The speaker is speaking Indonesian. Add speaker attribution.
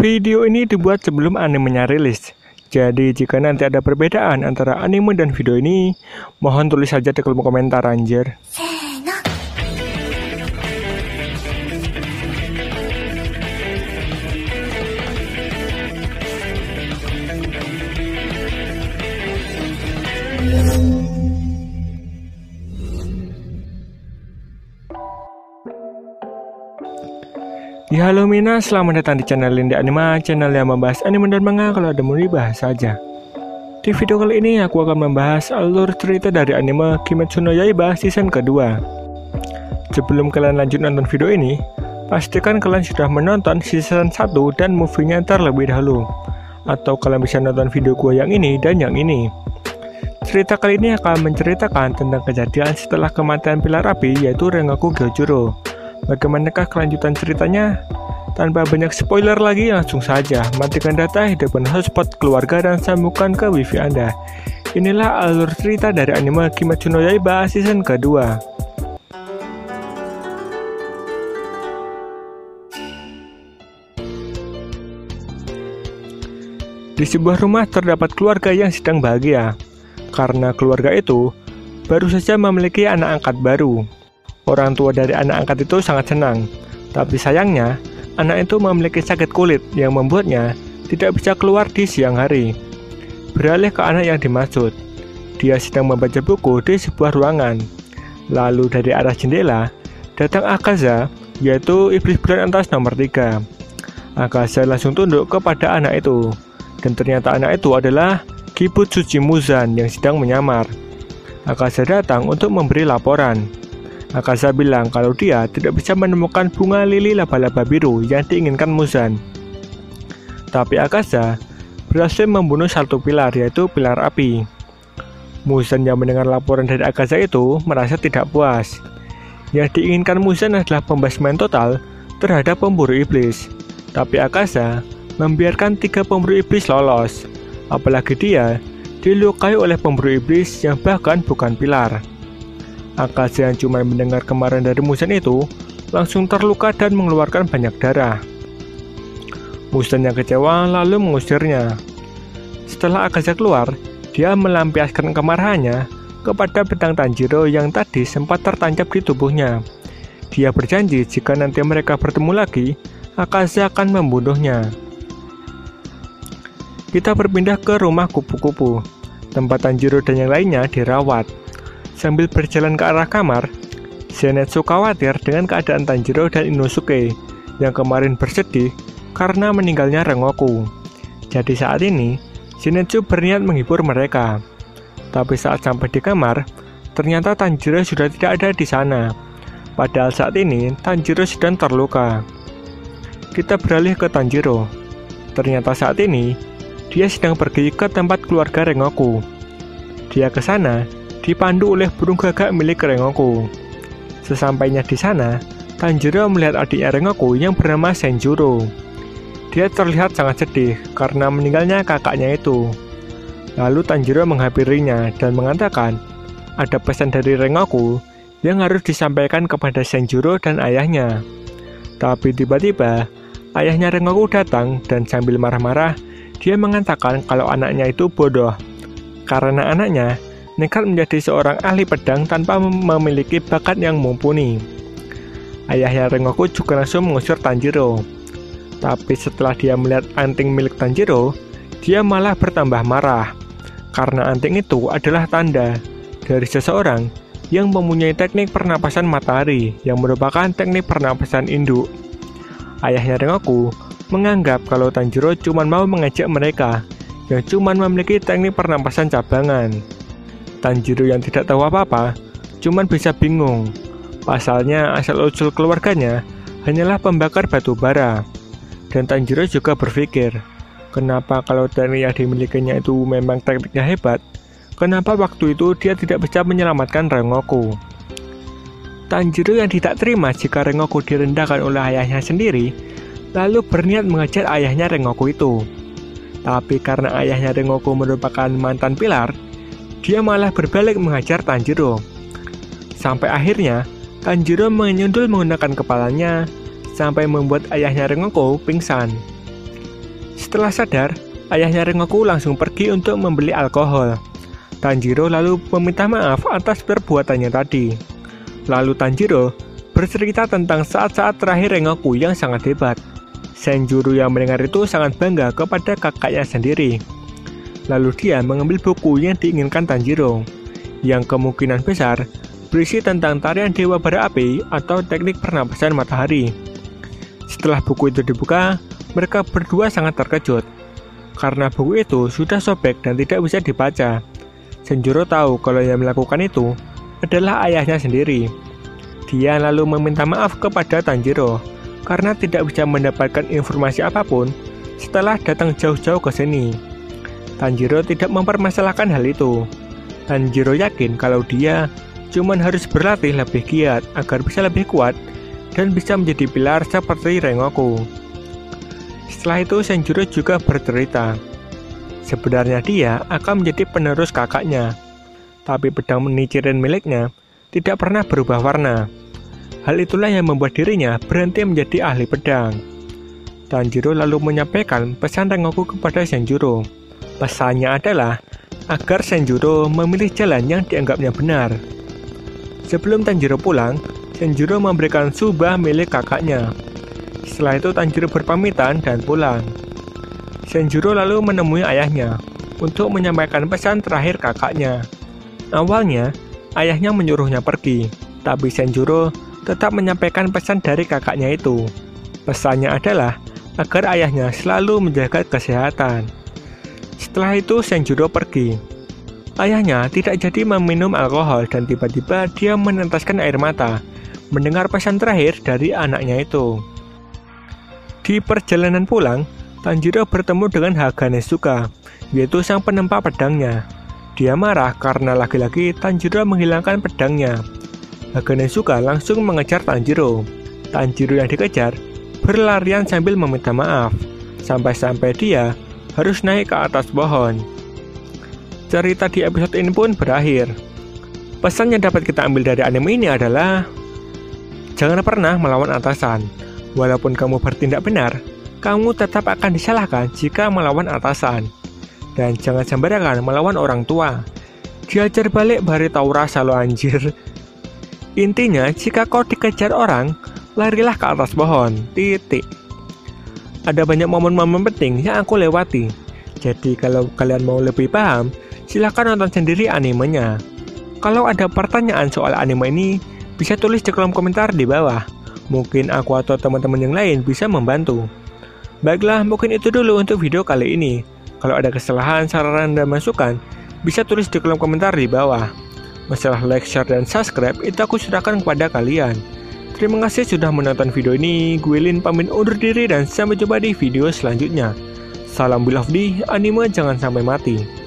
Speaker 1: Video ini dibuat sebelum animenya rilis. Jadi jika nanti ada perbedaan antara anime dan video ini, mohon tulis saja di kolom komentar anjir. Halo Mina, selamat datang di channel Linda Anima, channel yang membahas anime dan manga kalau ada mau dibahas saja. Di video kali ini aku akan membahas alur cerita dari anime Kimetsu no Yaiba season kedua. Sebelum kalian lanjut nonton video ini, pastikan kalian sudah menonton season 1 dan movie-nya terlebih dahulu. Atau kalian bisa nonton video gua yang ini dan yang ini. Cerita kali ini akan menceritakan tentang kejadian setelah kematian pilar api yaitu Rengoku Gyojuro Bagaimanakah kelanjutan ceritanya? Tanpa banyak spoiler lagi, langsung saja matikan data, hidupkan hotspot keluarga dan sambungkan ke wifi Anda. Inilah alur cerita dari anime Kimetsu no Yaiba season kedua. Di sebuah rumah terdapat keluarga yang sedang bahagia, karena keluarga itu baru saja memiliki anak angkat baru. Orang tua dari anak angkat itu sangat senang, tapi sayangnya anak itu memiliki sakit kulit yang membuatnya tidak bisa keluar di siang hari. Beralih ke anak yang dimaksud, dia sedang membaca buku di sebuah ruangan. Lalu dari arah jendela, datang Akaza, yaitu iblis bulan atas nomor 3. Akaza langsung tunduk kepada anak itu, dan ternyata anak itu adalah Kibutsuchi Muzan yang sedang menyamar. Akaza datang untuk memberi laporan. Akasa bilang kalau dia tidak bisa menemukan bunga lili laba-laba biru yang diinginkan Muzan. Tapi Akasa berhasil membunuh satu pilar yaitu pilar api. Muzan yang mendengar laporan dari Akasa itu merasa tidak puas. Yang diinginkan Muzan adalah pembasmian total terhadap pemburu iblis. Tapi Akasa membiarkan tiga pemburu iblis lolos. Apalagi dia dilukai oleh pemburu iblis yang bahkan bukan pilar. Akaza yang cuma mendengar kemarin dari Musan itu langsung terluka dan mengeluarkan banyak darah. Musan yang kecewa lalu mengusirnya. Setelah Akaza keluar, dia melampiaskan kemarahannya kepada bentang Tanjiro yang tadi sempat tertancap di tubuhnya. Dia berjanji jika nanti mereka bertemu lagi, Akaza akan membunuhnya. Kita berpindah ke rumah kupu-kupu, tempat Tanjiro dan yang lainnya dirawat. Sambil berjalan ke arah kamar, Zenitsu khawatir dengan keadaan Tanjiro dan Inosuke yang kemarin bersedih karena meninggalnya Rengoku. Jadi saat ini, Zenitsu berniat menghibur mereka. Tapi saat sampai di kamar, ternyata Tanjiro sudah tidak ada di sana. Padahal saat ini, Tanjiro sedang terluka. Kita beralih ke Tanjiro. Ternyata saat ini, dia sedang pergi ke tempat keluarga Rengoku. Dia ke sana dipandu oleh burung gagak milik Rengoku. Sesampainya di sana, Tanjiro melihat adiknya Rengoku yang bernama Senjuro. Dia terlihat sangat sedih karena meninggalnya kakaknya itu. Lalu Tanjiro menghampirinya dan mengatakan ada pesan dari Rengoku yang harus disampaikan kepada Senjuro dan ayahnya. Tapi tiba-tiba, ayahnya Rengoku datang dan sambil marah-marah, dia mengatakan kalau anaknya itu bodoh. Karena anaknya nekat menjadi seorang ahli pedang tanpa memiliki bakat yang mumpuni. Ayahnya Rengoku juga langsung mengusir Tanjiro. Tapi setelah dia melihat anting milik Tanjiro, dia malah bertambah marah. Karena anting itu adalah tanda dari seseorang yang mempunyai teknik pernapasan matahari yang merupakan teknik pernapasan induk. Ayahnya Rengoku menganggap kalau Tanjiro cuma mau mengajak mereka yang cuma memiliki teknik pernapasan cabangan. Tanjiro yang tidak tahu apa-apa, cuman bisa bingung. Pasalnya asal-usul keluarganya hanyalah pembakar batu bara. Dan Tanjiro juga berpikir, kenapa kalau teknik yang dimilikinya itu memang tekniknya hebat, kenapa waktu itu dia tidak bisa menyelamatkan Rengoku? Tanjiro yang tidak terima jika Rengoku direndahkan oleh ayahnya sendiri, lalu berniat mengejar ayahnya Rengoku itu. Tapi karena ayahnya Rengoku merupakan mantan pilar, dia malah berbalik mengajar Tanjiro. Sampai akhirnya, Tanjiro menyundul menggunakan kepalanya sampai membuat ayahnya Rengoku pingsan. Setelah sadar, ayahnya Rengoku langsung pergi untuk membeli alkohol. Tanjiro lalu meminta maaf atas perbuatannya tadi. Lalu Tanjiro bercerita tentang saat-saat terakhir Rengoku yang sangat hebat. Senjuru yang mendengar itu sangat bangga kepada kakaknya sendiri. Lalu dia mengambil buku yang diinginkan Tanjiro, yang kemungkinan besar berisi tentang tarian Dewa Bara Api atau teknik pernapasan matahari. Setelah buku itu dibuka, mereka berdua sangat terkejut karena buku itu sudah sobek dan tidak bisa dibaca. Senjuro tahu kalau yang melakukan itu adalah ayahnya sendiri. Dia lalu meminta maaf kepada Tanjiro karena tidak bisa mendapatkan informasi apa pun setelah datang jauh-jauh ke sini. Tanjiro tidak mempermasalahkan hal itu. Tanjiro yakin kalau dia cuma harus berlatih lebih giat agar bisa lebih kuat dan bisa menjadi pilar seperti Rengoku. Setelah itu Senjuro juga bercerita. Sebenarnya dia akan menjadi penerus kakaknya, tapi pedang menicirin miliknya tidak pernah berubah warna. Hal itulah yang membuat dirinya berhenti menjadi ahli pedang. Tanjiro lalu menyampaikan pesan Rengoku kepada Senjuro. Pesannya adalah agar Senjuro memilih jalan yang dianggapnya benar. Sebelum Tanjiro pulang, Senjuro memberikan subah milik kakaknya. Setelah itu Tanjiro berpamitan dan pulang. Senjuro lalu menemui ayahnya untuk menyampaikan pesan terakhir kakaknya. Awalnya, ayahnya menyuruhnya pergi, tapi Senjuro tetap menyampaikan pesan dari kakaknya itu. Pesannya adalah agar ayahnya selalu menjaga kesehatan. Setelah itu Senjuro pergi. Ayahnya tidak jadi meminum alkohol dan tiba-tiba dia menentaskan air mata mendengar pesan terakhir dari anaknya itu. Di perjalanan pulang, Tanjiro bertemu dengan Haganesuka, yaitu sang penempa pedangnya. Dia marah karena lagi-lagi Tanjiro menghilangkan pedangnya. Haganesuka langsung mengejar Tanjiro. Tanjiro yang dikejar berlarian sambil meminta maaf, sampai-sampai dia harus naik ke atas pohon. Cerita di episode ini pun berakhir. Pesan yang dapat kita ambil dari anime ini adalah Jangan pernah melawan atasan. Walaupun kamu bertindak benar, kamu tetap akan disalahkan jika melawan atasan. Dan jangan sembarangan melawan orang tua. Diajar balik bari rasa lo anjir. Intinya, jika kau dikejar orang, larilah ke atas pohon. Titik. Ada banyak momen-momen penting yang aku lewati. Jadi kalau kalian mau lebih paham, silahkan nonton sendiri animenya. Kalau ada pertanyaan soal anime ini, bisa tulis di kolom komentar di bawah. Mungkin aku atau teman-teman yang lain bisa membantu. Baiklah, mungkin itu dulu untuk video kali ini. Kalau ada kesalahan, saran, dan masukan, bisa tulis di kolom komentar di bawah. Masalah like, share, dan subscribe itu aku serahkan kepada kalian. Terima kasih sudah menonton video ini. Gue Lin pamit undur diri dan sampai jumpa di video selanjutnya. Salam di anime jangan sampai mati.